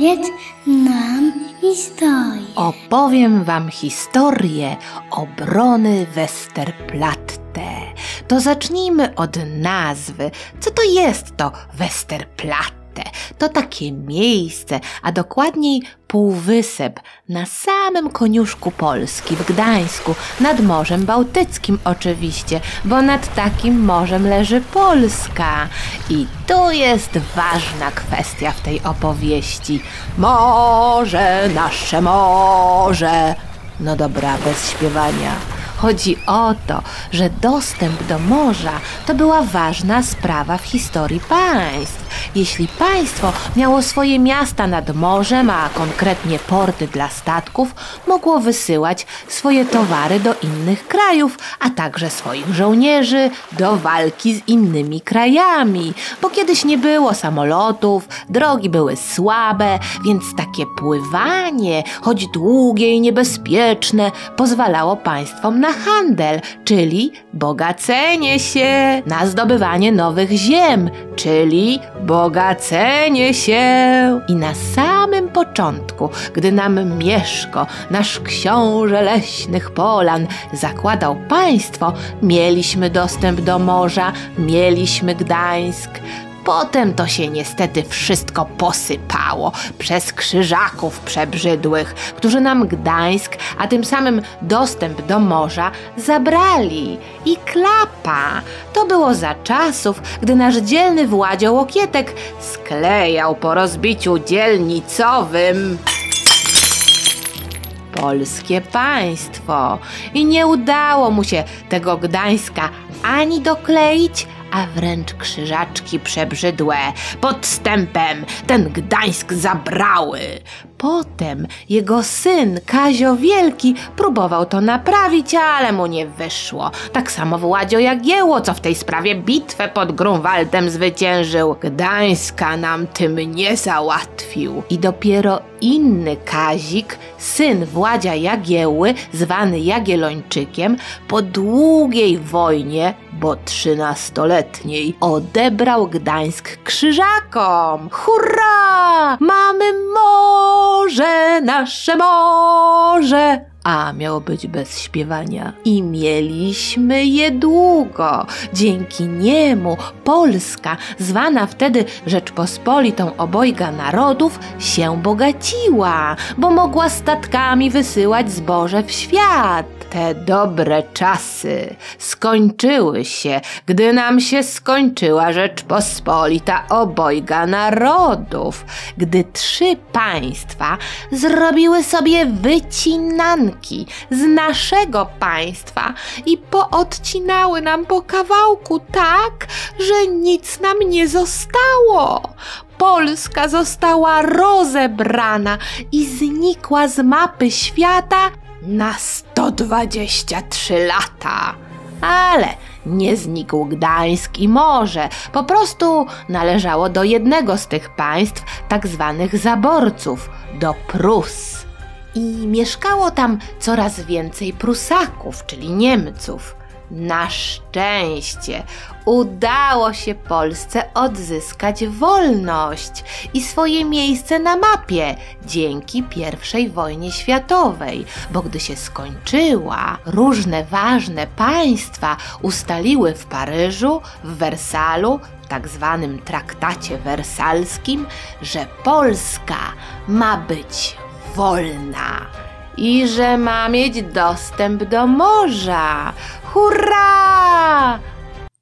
Opowiedz nam historię. Opowiem wam historię obrony Westerplatte. To zacznijmy od nazwy. Co to jest to Westerplatte? To takie miejsce, a dokładniej półwysep na samym koniuszku Polski w Gdańsku, nad Morzem Bałtyckim oczywiście, bo nad takim morzem leży Polska. I tu jest ważna kwestia w tej opowieści. Morze, nasze morze. No dobra, bez śpiewania. Chodzi o to, że dostęp do morza to była ważna sprawa w historii państw. Jeśli państwo miało swoje miasta nad morzem, a konkretnie porty dla statków, mogło wysyłać swoje towary do innych krajów, a także swoich żołnierzy do walki z innymi krajami. Bo kiedyś nie było samolotów, drogi były słabe, więc takie pływanie, choć długie i niebezpieczne, pozwalało państwom na handel, czyli bogacenie się, na zdobywanie nowych ziem, czyli bogacenie się. I na samym początku, gdy nam Mieszko, nasz książę leśnych polan, zakładał państwo, mieliśmy dostęp do morza, mieliśmy Gdańsk. Potem to się niestety wszystko posypało przez krzyżaków przebrzydłych, którzy nam Gdańsk, a tym samym dostęp do morza zabrali. I klapa. To było za czasów, gdy nasz dzielny Władzio Łokietek sklejał po rozbiciu dzielnicowym polskie państwo i nie udało mu się tego Gdańska ani dokleić, a wręcz krzyżaczki przebrzydłe podstępem ten Gdańsk zabrały. Potem jego syn Kazio Wielki próbował to naprawić, ale mu nie wyszło. Tak samo Władzio Jagiełło, co w tej sprawie bitwę pod Grunwaldem zwyciężył. Gdańska nam tym nie załatwił. I dopiero inny Kazik, syn Władzia Jagiełły, zwany Jagiellończykiem, po długiej wojnie, bo trzynastoletniej, odebrał Gdańsk krzyżakom. Hurra! Mamy morze, nasze morze! A miało być bez śpiewania. I mieliśmy je długo. Dzięki niemu Polska, zwana wtedy Rzeczpospolitą obojga narodów, się bogaciła, bo mogła statkami wysyłać zboże w świat. Te dobre czasy skończyły się, gdy nam się skończyła Rzeczpospolita obojga narodów, gdy trzy państwa zrobiły sobie z naszego państwa i poodcinały nam po kawałku tak, że nic nam nie zostało. Polska została rozebrana i znikła z mapy świata na 123 lata. Ale nie znikł Gdańsk i morze, po prostu należało do jednego z tych państw, tak zwanych zaborców, do Prus. I mieszkało tam coraz więcej Prusaków, czyli Niemców. Na szczęście udało się Polsce odzyskać wolność i swoje miejsce na mapie dzięki I wojnie światowej, bo gdy się skończyła, różne ważne państwa ustaliły w Paryżu, w Wersalu, tak zwanym traktacie wersalskim, że Polska ma być wolna i że ma mieć dostęp do morza. Hurra!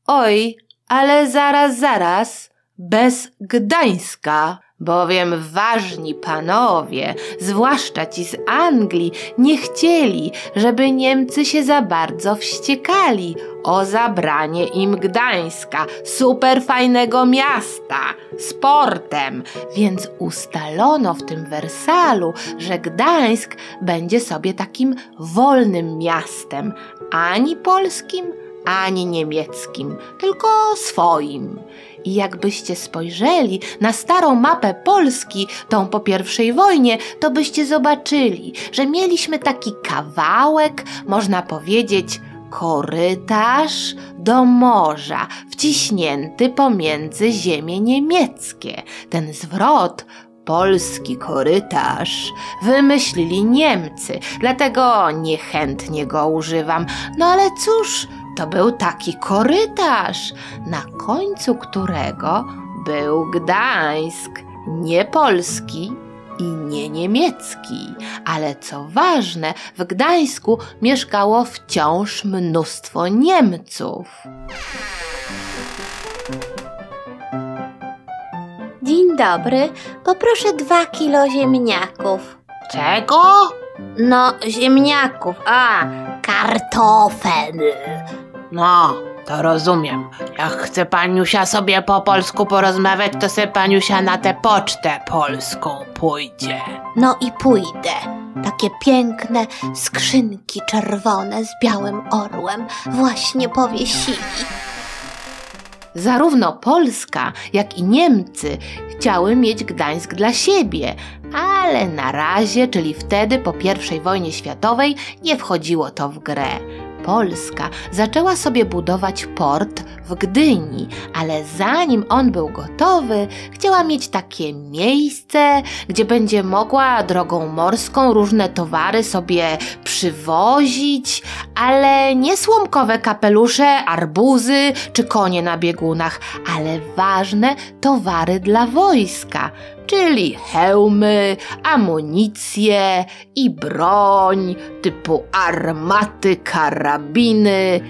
Oj, ale zaraz, zaraz, bez Gdańska, bowiem ważni panowie, zwłaszcza ci z Anglii, nie chcieli, żeby Niemcy się za bardzo wściekali o zabranie im Gdańska, superfajnego miasta, z portem, więc ustalono w tym Wersalu, że Gdańsk będzie sobie takim wolnym miastem, ani polskim, ani niemieckim, tylko swoim. I jakbyście spojrzeli na starą mapę Polski, tą po pierwszej wojnie, to byście zobaczyli, że mieliśmy taki kawałek, można powiedzieć, korytarz do morza, wciśnięty pomiędzy ziemie niemieckie. Ten zwrot polski korytarz wymyślili Niemcy, dlatego niechętnie go używam. No ale cóż, to był taki korytarz, na końcu którego był Gdańsk, nie polski i nie niemiecki, ale co ważne, w Gdańsku mieszkało wciąż mnóstwo Niemców. Dzień dobry, poproszę dwa kilo ziemniaków. Czego? No, ziemniaków, a, kartofel. No, to rozumiem. Jak chce paniusia sobie po polsku porozmawiać, to se paniusia na tę pocztę polską pójdzie. No i pójdę. Takie piękne skrzynki czerwone z białym orłem właśnie powiesili. Zarówno Polska, jak i Niemcy chciały mieć Gdańsk dla siebie, ale na razie, czyli wtedy po I wojnie światowej, nie wchodziło to w grę. Polska zaczęła sobie budować port w Gdyni, ale zanim on był gotowy, chciała mieć takie miejsce, gdzie będzie mogła drogą morską różne towary sobie przywozić, ale nie słomkowe kapelusze, arbuzy czy konie na biegunach, ale ważne towary dla wojska czyli hełmy, amunicje i broń typu armaty, karabiny.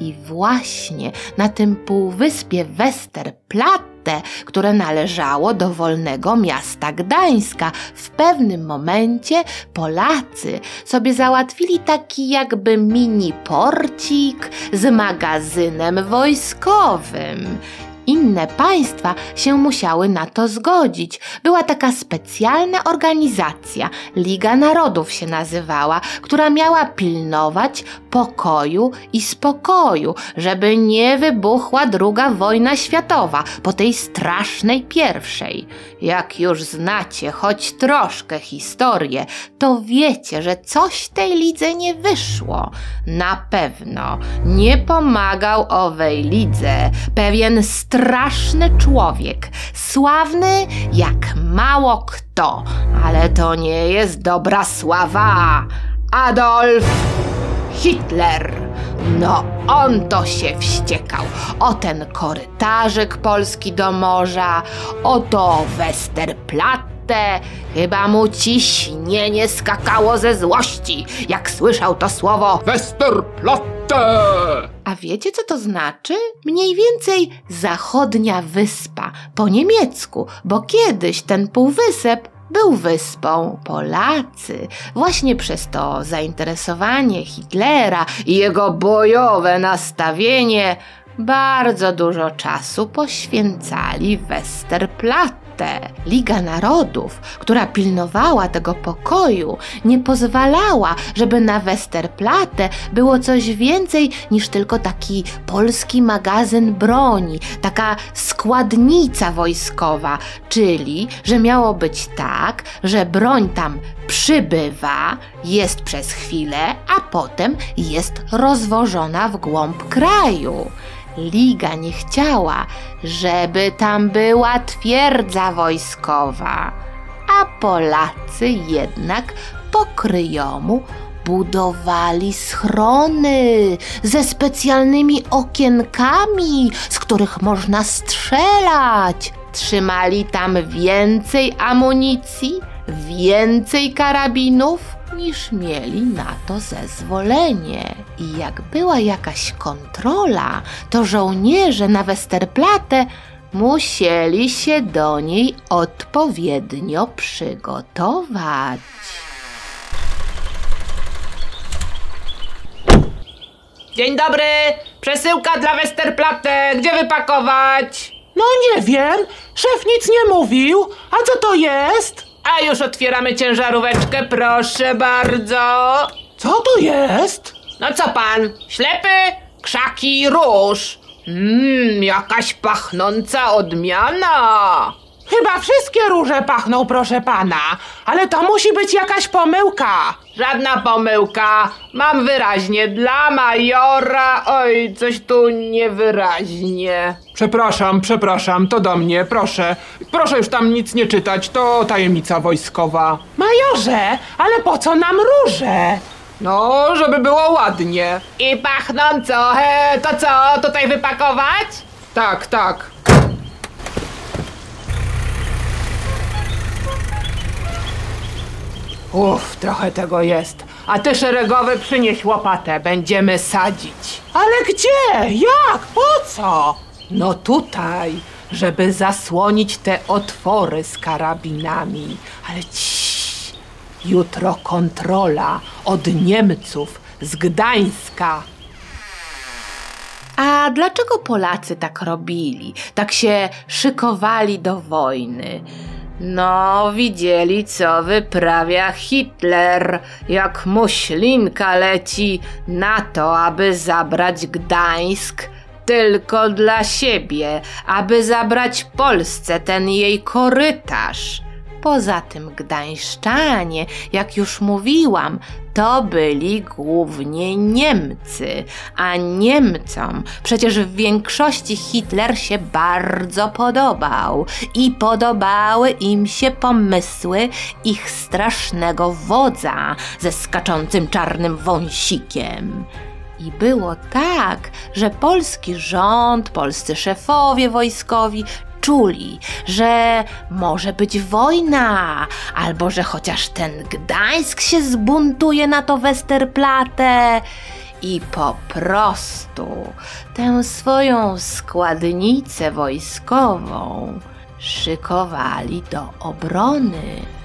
I właśnie na tym półwyspie Westerplatte, które należało do wolnego miasta Gdańska, w pewnym momencie Polacy sobie załatwili taki jakby mini porcik z magazynem wojskowym. Inne państwa się musiały na to zgodzić. Była taka specjalna organizacja, Liga Narodów się nazywała, która miała pilnować pokoju i spokoju, żeby nie wybuchła druga wojna światowa po tej strasznej pierwszej. Jak już znacie choć troszkę historię, to wiecie, że coś tej lidze nie wyszło. Na pewno nie pomagał owej lidze pewien straszny człowiek, sławny jak mało kto, ale to nie jest dobra sława. Adolf Hitler. No, on to się wściekał. O ten korytarzyk polski do morza, o to Westerplatte. Chyba mu ciśnienie skakało ze złości, jak słyszał to słowo Westerplatte! a wiecie, co to znaczy? Mniej więcej zachodnia wyspa, po niemiecku, bo kiedyś ten półwysep był wyspą. Polacy właśnie przez to zainteresowanie Hitlera i jego bojowe nastawienie bardzo dużo czasu poświęcali Westerplatte. Liga Narodów, która pilnowała tego pokoju, nie pozwalała, żeby na Westerplatte było coś więcej niż tylko taki polski magazyn broni, taka składnica wojskowa, czyli że miało być tak, że broń tam przybywa, jest przez chwilę, a potem jest rozwożona w głąb kraju. Liga nie chciała, żeby tam była twierdza wojskowa, a Polacy jednak pokryjomu budowali schrony ze specjalnymi okienkami, z których można strzelać. Trzymali tam więcej amunicji, więcej karabinów niż mieli na to zezwolenie. I jak była jakaś kontrola, to żołnierze na Westerplatte musieli się do niej odpowiednio przygotować. Dzień dobry! Przesyłka dla Westerplatte! Gdzie wypakować? No nie wiem, szef nic nie mówił. A co to jest? A już otwieramy ciężaróweczkę, proszę bardzo. Co to jest? No co pan? Ślepy? Krzaki i róż. Mmm, jakaś pachnąca odmiana. Chyba wszystkie róże pachną, proszę pana, ale to musi być jakaś pomyłka. Żadna pomyłka. Mam wyraźnie dla majora. Oj, coś tu niewyraźnie. Przepraszam, przepraszam, to do mnie, proszę. Proszę już tam nic nie czytać, to tajemnica wojskowa. Majorze, ale po co nam róże? No, żeby było ładnie. I pachnąco, he, to co, tutaj wypakować? Tak, tak. Uff, trochę tego jest. A ty szeregowy przynieś łopatę, będziemy sadzić. Ale gdzie? Jak? Po co? No tutaj, żeby zasłonić te otwory z karabinami. Ale ciii, jutro kontrola od Niemców z Gdańska. A dlaczego Polacy tak robili? Tak się szykowali do wojny? No, widzieli, co wyprawia Hitler, jak muślinka leci na to, aby zabrać Gdańsk tylko dla siebie, aby zabrać Polsce ten jej korytarz. Poza tym gdańszczanie, jak już mówiłam, to byli głównie Niemcy, a Niemcom przecież w większości Hitler się bardzo podobał i podobały im się pomysły ich strasznego wodza ze skaczącym czarnym wąsikiem. I było tak, że polski rząd, polscy szefowie wojskowi czuli, że może być wojna, albo że chociaż ten Gdańsk się zbuntuje na to Westerplatte i po prostu tę swoją składnicę wojskową szykowali do obrony.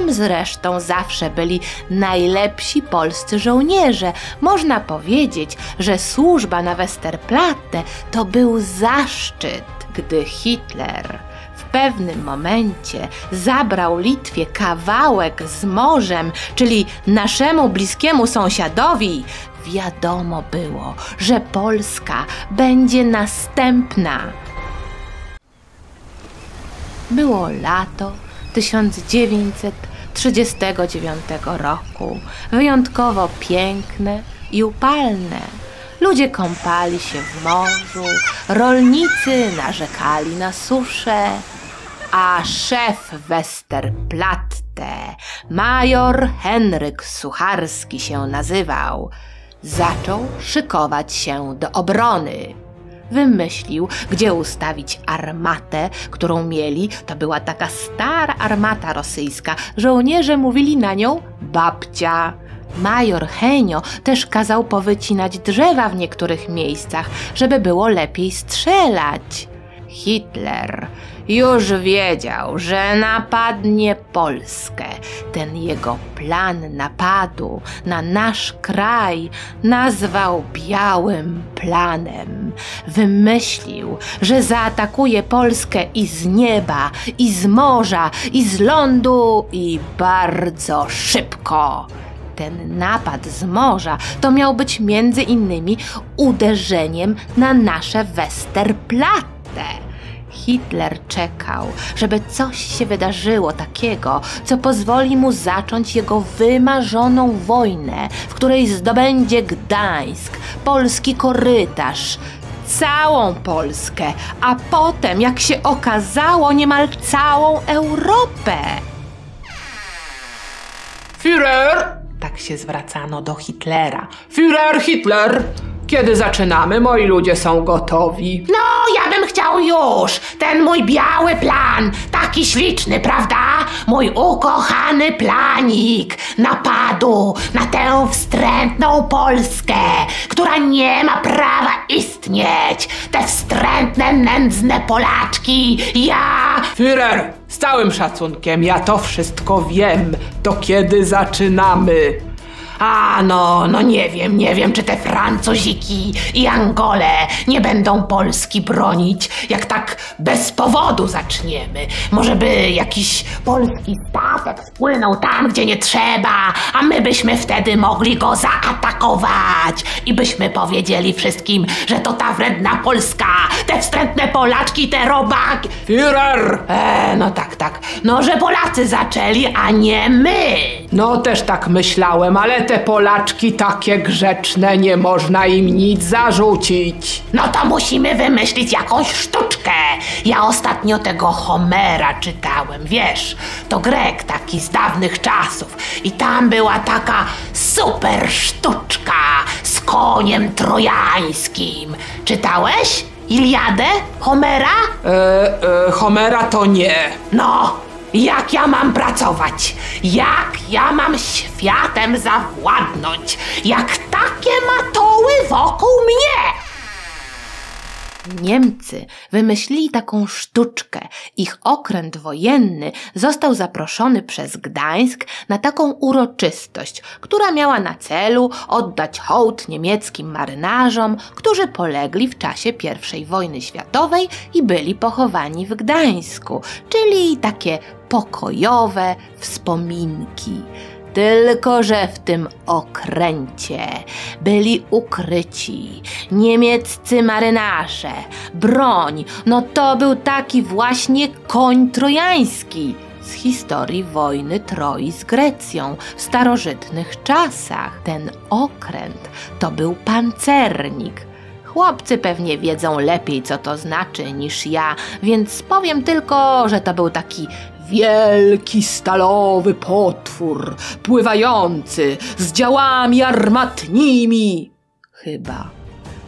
Tam zresztą zawsze byli najlepsi polscy żołnierze. Można powiedzieć, że służba na Westerplatte to był zaszczyt, gdy Hitler w pewnym momencie zabrał Litwie kawałek z morzem, czyli naszemu bliskiemu sąsiadowi. Wiadomo było, że Polska będzie następna. Było lato 1939 roku, wyjątkowo piękne i upalne. Ludzie kąpali się w morzu, rolnicy narzekali na suszę, a szef Westerplatte, major Henryk Sucharski się nazywał, zaczął szykować się do obrony wymyślił, gdzie ustawić armatę, którą mieli. To była taka stara armata rosyjska. Żołnierze mówili na nią babcia. Major Henio też kazał powycinać drzewa w niektórych miejscach, żeby było lepiej strzelać. Hitler już wiedział, że napadnie Polskę. Ten jego plan napadu na nasz kraj nazwał Białym Planem. Wymyślił, że zaatakuje Polskę i z nieba, i z morza, i z lądu, i bardzo szybko ten napad z morza to miał być między innymi uderzeniem na nasze Westerplatte. Hitler czekał, żeby coś się wydarzyło takiego, co pozwoli mu zacząć jego wymarzoną wojnę, w której zdobędzie Gdańsk, polski korytarz, całą Polskę, a potem, jak się okazało, niemal całą Europę. Führer! Tak się zwracano do Hitlera. Führer, Hitler! Kiedy zaczynamy? Moi ludzie są gotowi. No, ja bym chciał już! Ten mój biały plan, taki śliczny, prawda? Mój ukochany planik napadu na tę wstrętną Polskę, która nie ma prawa istnieć. Te wstrętne, nędzne Polaczki, ja... Führer, z całym szacunkiem, ja to wszystko wiem. To kiedy zaczynamy? A no, no nie wiem, nie wiem, czy te Francuziki i Angole nie będą Polski bronić. jak tak bez powodu zaczniemy. Może by jakiś polski spłynął tam, gdzie nie trzeba, a my byśmy wtedy mogli go zaatakować i byśmy powiedzieli wszystkim, że to ta wredna Polska, te wstrętne Polaczki, te robaki. Führer! E, no tak, tak. No, że Polacy zaczęli, a nie my. No też tak myślałem, ale te Polaczki takie grzeczne, nie można im nic zarzucić. No to musimy wymyślić jakąś sztuczkę. Ja ostatnio tego Homera czytałem, wiesz, to Grek taki z dawnych czasów i tam była taka super sztuczka z koniem trojańskim. Czytałeś? Iliadę? Homera? E, e, Homera to nie. No, jak ja mam pracować? Jak ja mam światem zawładnąć? Jak takie matoły wokół mnie? Niemcy wymyślili taką sztuczkę. Ich okręt wojenny został zaproszony przez Gdańsk na taką uroczystość, która miała na celu oddać hołd niemieckim marynarzom, którzy polegli w czasie I wojny światowej i byli pochowani w Gdańsku, czyli takie pokojowe wspominki. Tylko, że w tym okręcie byli ukryci niemieccy marynarze, broń. No to był taki właśnie koń trojański z historii wojny Troi z Grecją w starożytnych czasach. Ten okręt to był pancernik. Chłopcy pewnie wiedzą lepiej, co to znaczy niż ja, więc powiem tylko, że to był taki Wielki stalowy potwór, pływający z działami armatnimi. chyba.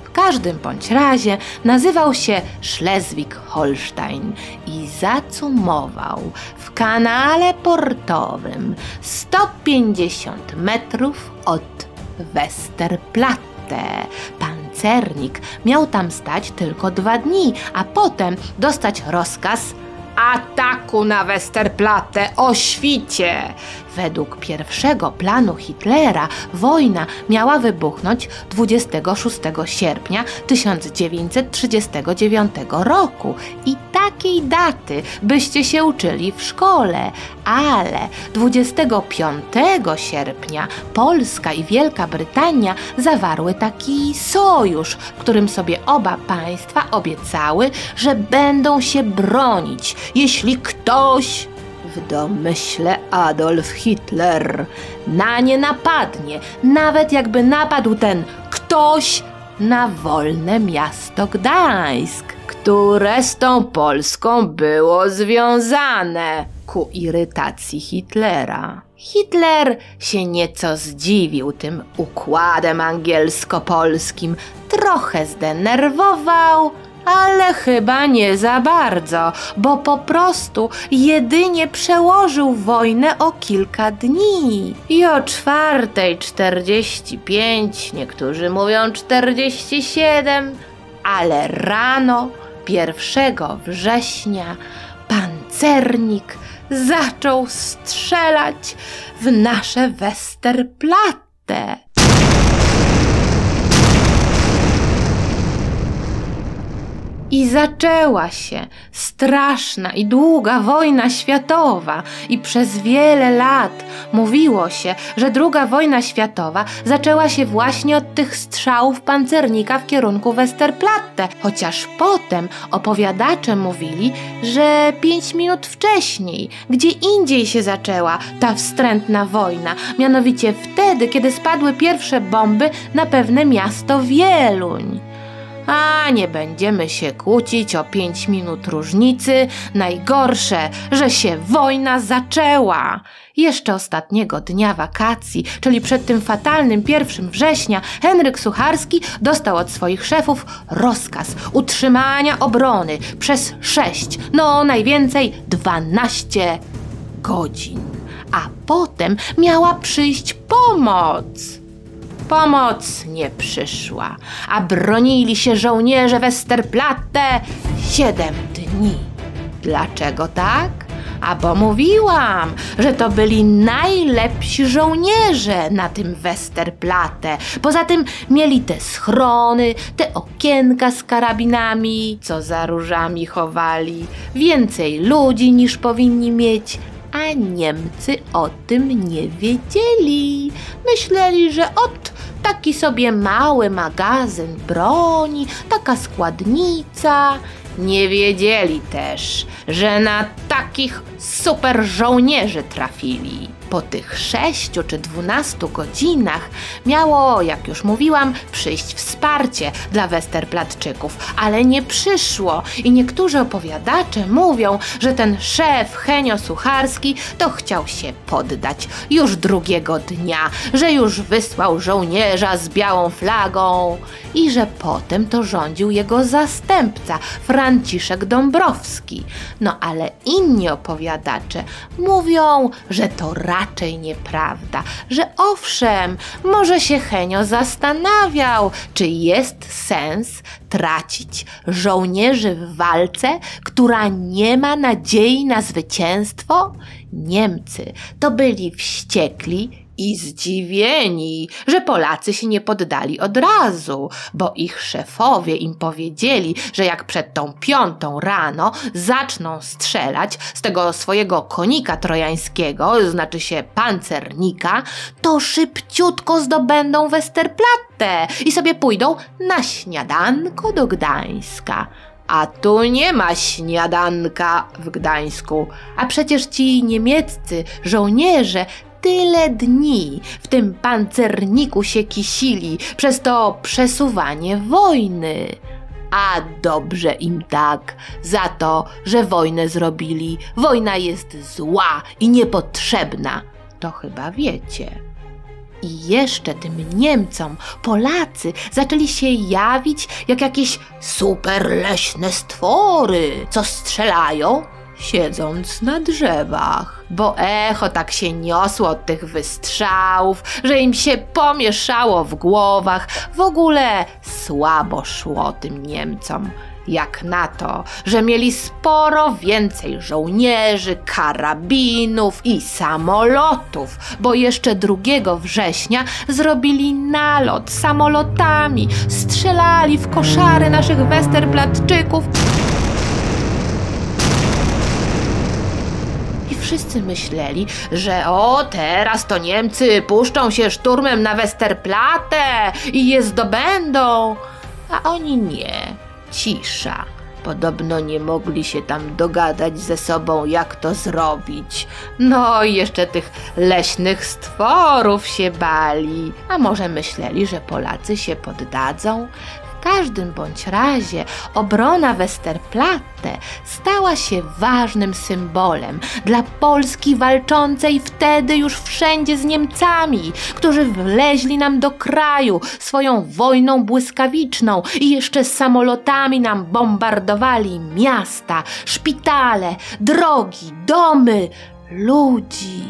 W każdym bądź razie nazywał się Schleswig-Holstein i zacumował w kanale portowym 150 metrów od Westerplatte. Pancernik miał tam stać tylko dwa dni, a potem dostać rozkaz ataku na Westerplatte o świcie. Według pierwszego planu Hitlera wojna miała wybuchnąć 26 sierpnia 1939 roku i takiej daty byście się uczyli w szkole, ale 25 sierpnia Polska i Wielka Brytania zawarły taki sojusz, w którym sobie oba państwa obiecały, że będą się bronić, jeśli ktoś w domyśle Adolf Hitler na nie napadnie, nawet jakby napadł ten ktoś na wolne miasto Gdańsk, które z tą Polską było związane ku irytacji Hitlera. Hitler się nieco zdziwił tym układem angielsko-polskim, trochę zdenerwował, ale chyba nie za bardzo, bo po prostu jedynie przełożył wojnę o kilka dni. I o czwartej czterdzieści pięć, niektórzy mówią czterdzieści siedem, ale rano pierwszego września pancernik zaczął strzelać w nasze Westerplatte. I zaczęła się straszna i długa wojna światowa, i przez wiele lat mówiło się, że druga wojna światowa zaczęła się właśnie od tych strzałów pancernika w kierunku Westerplatte, chociaż potem opowiadacze mówili, że pięć minut wcześniej, gdzie indziej się zaczęła ta wstrętna wojna, mianowicie wtedy, kiedy spadły pierwsze bomby na pewne miasto Wieluń. A nie będziemy się kłócić o pięć minut różnicy. Najgorsze, że się wojna zaczęła. Jeszcze ostatniego dnia wakacji, czyli przed tym fatalnym 1 września, Henryk Sucharski dostał od swoich szefów rozkaz utrzymania obrony przez 6, no najwięcej 12 godzin. A potem miała przyjść pomoc. Pomoc nie przyszła, a bronili się żołnierze Westerplatte siedem dni. Dlaczego tak? A bo mówiłam, że to byli najlepsi żołnierze na tym Westerplatte. Poza tym mieli te schrony, te okienka z karabinami, co za różami chowali. Więcej ludzi niż powinni mieć, a Niemcy o tym nie wiedzieli. Myśleli, że ot taki sobie mały magazyn broni, taka składnica. Nie wiedzieli też, że na takich super żołnierzy trafili. Po tych sześciu czy dwunastu godzinach miało, jak już mówiłam, przyjść wsparcie dla Westerplatczyków, ale nie przyszło i niektórzy opowiadacze mówią, że ten szef Henio Sucharski to chciał się poddać już drugiego dnia, że już wysłał żołnierza z białą flagą i że potem to rządził jego zastępca Franciszek Dąbrowski. No ale inni opowiadacze mówią, że to raczej nieprawda, że owszem, może się Henio zastanawiał, czy jest sens tracić żołnierzy w walce, która nie ma nadziei na zwycięstwo? Niemcy to byli wściekli i zdziwieni, że Polacy się nie poddali od razu, bo ich szefowie im powiedzieli, że jak przed tą piątą rano zaczną strzelać z tego swojego konika trojańskiego, znaczy się pancernika, to szybciutko zdobędą Westerplatte i sobie pójdą na śniadanko do Gdańska. A tu nie ma śniadanka w Gdańsku, a przecież ci niemieccy żołnierze tyle dni w tym pancerniku się kisili przez to przesuwanie wojny. A dobrze im tak, za to, że wojnę zrobili. Wojna jest zła i niepotrzebna. To chyba wiecie. I jeszcze tym Niemcom Polacy zaczęli się jawić jak jakieś super leśne stwory, co strzelają siedząc na drzewach. Bo echo tak się niosło od tych wystrzałów, że im się pomieszało w głowach. W ogóle słabo szło tym Niemcom. Jak na to, że mieli sporo więcej żołnierzy, karabinów i samolotów, bo jeszcze 2 września zrobili nalot samolotami, strzelali w koszary naszych Westerplatczyków. Wszyscy myśleli, że o, teraz to Niemcy puszczą się szturmem na Westerplatte i je zdobędą. A oni nie. Cisza. Podobno nie mogli się tam dogadać ze sobą, jak to zrobić. No i jeszcze tych leśnych stworów się bali. A może myśleli, że Polacy się poddadzą? Każdym bądź razie obrona Westerplatte stała się ważnym symbolem dla Polski walczącej wtedy już wszędzie z Niemcami, którzy wleźli nam do kraju swoją wojną błyskawiczną i jeszcze samolotami nam bombardowali miasta, szpitale, drogi, domy, ludzi.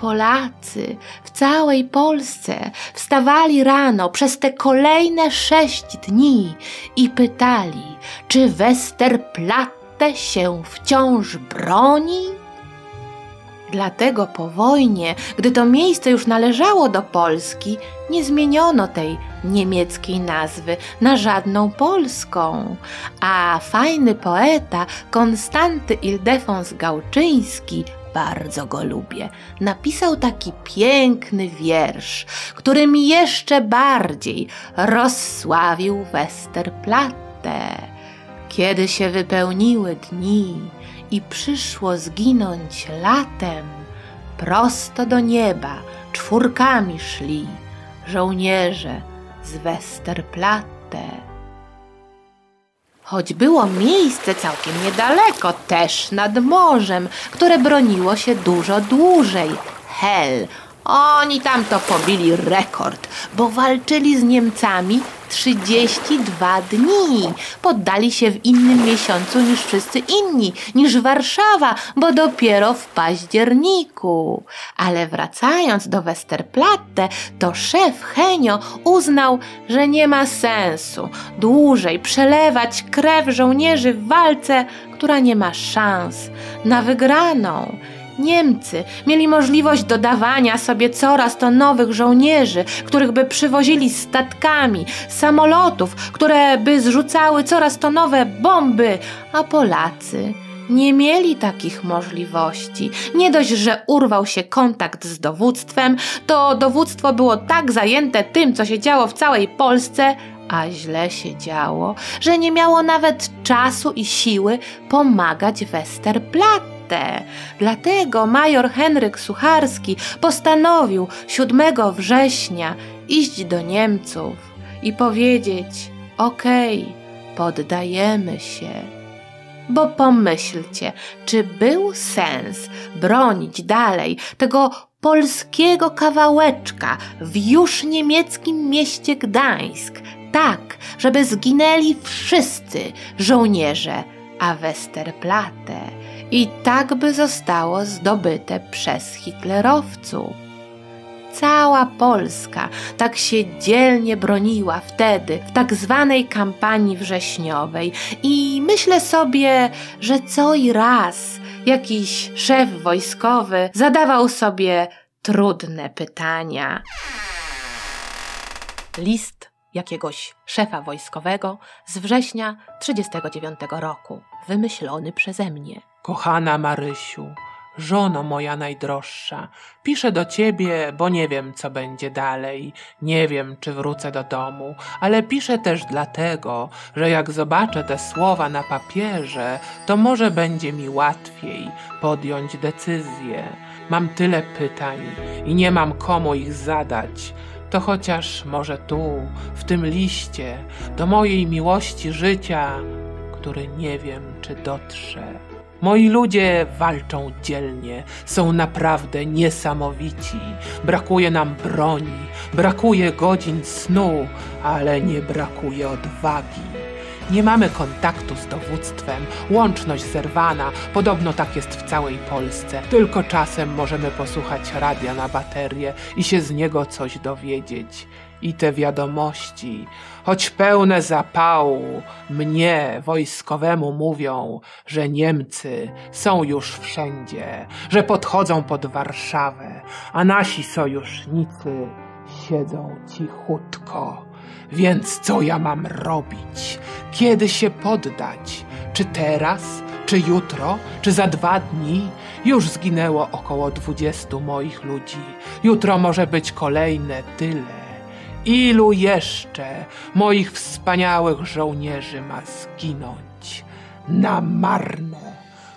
Polacy w całej Polsce wstawali rano przez te kolejne sześć dni i pytali, czy Westerplatte się wciąż broni? Dlatego po wojnie, gdy to miejsce już należało do Polski, nie zmieniono tej niemieckiej nazwy na żadną polską. A fajny poeta Konstanty Ildefons Gałczyński bardzo go lubię. Napisał taki piękny wiersz, który mi jeszcze bardziej rozsławił Westerplatte. Kiedy się wypełniły dni i przyszło zginąć latem, prosto do nieba czwórkami szli żołnierze z Westerplatte. Choć było miejsce całkiem niedaleko, też nad morzem, które broniło się dużo dłużej. Hel, oni tam to pobili rekord, bo walczyli z Niemcami 32 dni. Poddali się w innym miesiącu niż wszyscy inni, niż Warszawa, bo dopiero w październiku. Ale wracając do Westerplatte, to szef Henio uznał, że nie ma sensu dłużej przelewać krew żołnierzy w walce, która nie ma szans na wygraną. Niemcy mieli możliwość dodawania sobie coraz to nowych żołnierzy, których by przywozili statkami, samolotów, które by zrzucały coraz to nowe bomby, a Polacy nie mieli takich możliwości. Nie dość, że urwał się kontakt z dowództwem, to dowództwo było tak zajęte tym, co się działo w całej Polsce, a źle się działo, że nie miało nawet czasu i siły pomagać Westerplatte. Dlatego major Henryk Sucharski postanowił 7 września iść do Niemców i powiedzieć: Okej, poddajemy się. Bo pomyślcie, czy był sens bronić dalej tego polskiego kawałeczka w już niemieckim mieście Gdańsk, tak, żeby zginęli wszyscy żołnierze, a Westerplatte i tak by zostało zdobyte przez hitlerowców. Cała Polska tak się dzielnie broniła wtedy w tak zwanej kampanii wrześniowej i myślę sobie, że co i raz jakiś szef wojskowy zadawał sobie trudne pytania. List jakiegoś szefa wojskowego z września 39 roku, wymyślony przeze mnie. Kochana Marysiu, żono moja najdroższa, piszę do ciebie, bo nie wiem, co będzie dalej, nie wiem, czy wrócę do domu, ale piszę też dlatego, że jak zobaczę te słowa na papierze, to może będzie mi łatwiej podjąć decyzję. Mam tyle pytań i nie mam komu ich zadać. To chociaż może tu, w tym liście, do mojej miłości życia, który nie wiem, czy dotrze. Moi ludzie walczą dzielnie, są naprawdę niesamowici. Brakuje nam broni, brakuje godzin snu, ale nie brakuje odwagi. Nie mamy kontaktu z dowództwem, łączność zerwana, podobno tak jest w całej Polsce. Tylko czasem możemy posłuchać radia na baterię i się z niego coś dowiedzieć. I te wiadomości, choć pełne zapału, mnie, wojskowemu, mówią, że Niemcy są już wszędzie, że podchodzą pod Warszawę, a nasi sojusznicy siedzą cichutko. Więc co ja mam robić? Kiedy się poddać? Czy teraz? Czy jutro? Czy za dwa dni? Już zginęło około dwudziestu moich ludzi. Jutro może być kolejne tyle. Ilu jeszcze moich wspaniałych żołnierzy ma zginąć? Na marne.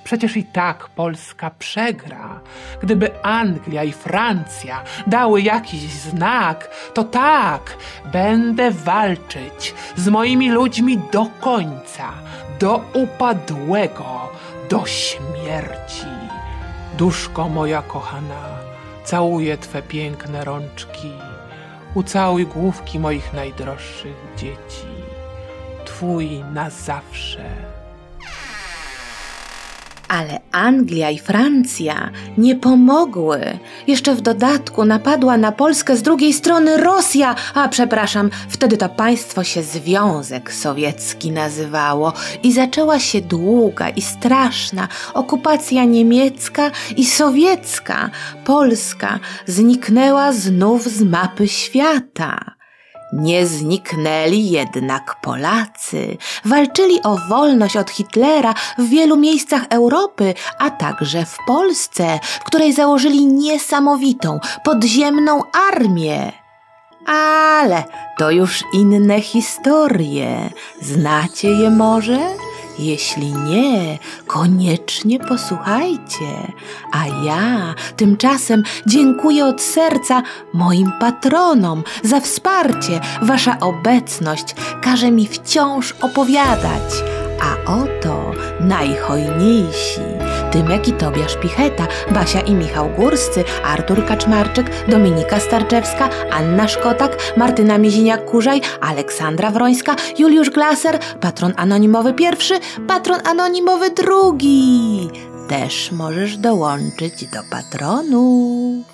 Przecież i tak Polska przegra. Gdyby Anglia i Francja dały jakiś znak, to tak, będę walczyć z moimi ludźmi do końca, do upadłego, do śmierci. Duszko moja kochana, całuję Twe piękne rączki, ucałuj główki moich najdroższych dzieci. Twój na zawsze. Ale Anglia i Francja nie pomogły. Jeszcze w dodatku napadła na Polskę z drugiej strony Rosja, a przepraszam, wtedy to państwo się Związek Sowiecki nazywało i zaczęła się długa i straszna okupacja niemiecka i sowiecka. Polska zniknęła znów z mapy świata. Nie zniknęli jednak Polacy. Walczyli o wolność od Hitlera w wielu miejscach Europy, a także w Polsce, w której założyli niesamowitą, podziemną armię. Ale to już inne historie. Znacie je może? Jeśli nie, koniecznie posłuchajcie. A ja tymczasem dziękuję od serca moim patronom za wsparcie. Wasza obecność każe mi wciąż opowiadać. A oto najhojniejsi Tymek i Tobiasz Picheta, Basia i Michał Górscy, Artur Kaczmarczyk, Dominika Starczewska, Anna Szkotak, Martyna Miziniak-Kurzaj, Aleksandra Wrońska, Juliusz Glaser, patron anonimowy pierwszy, patron anonimowy drugi. Też możesz dołączyć do patronów.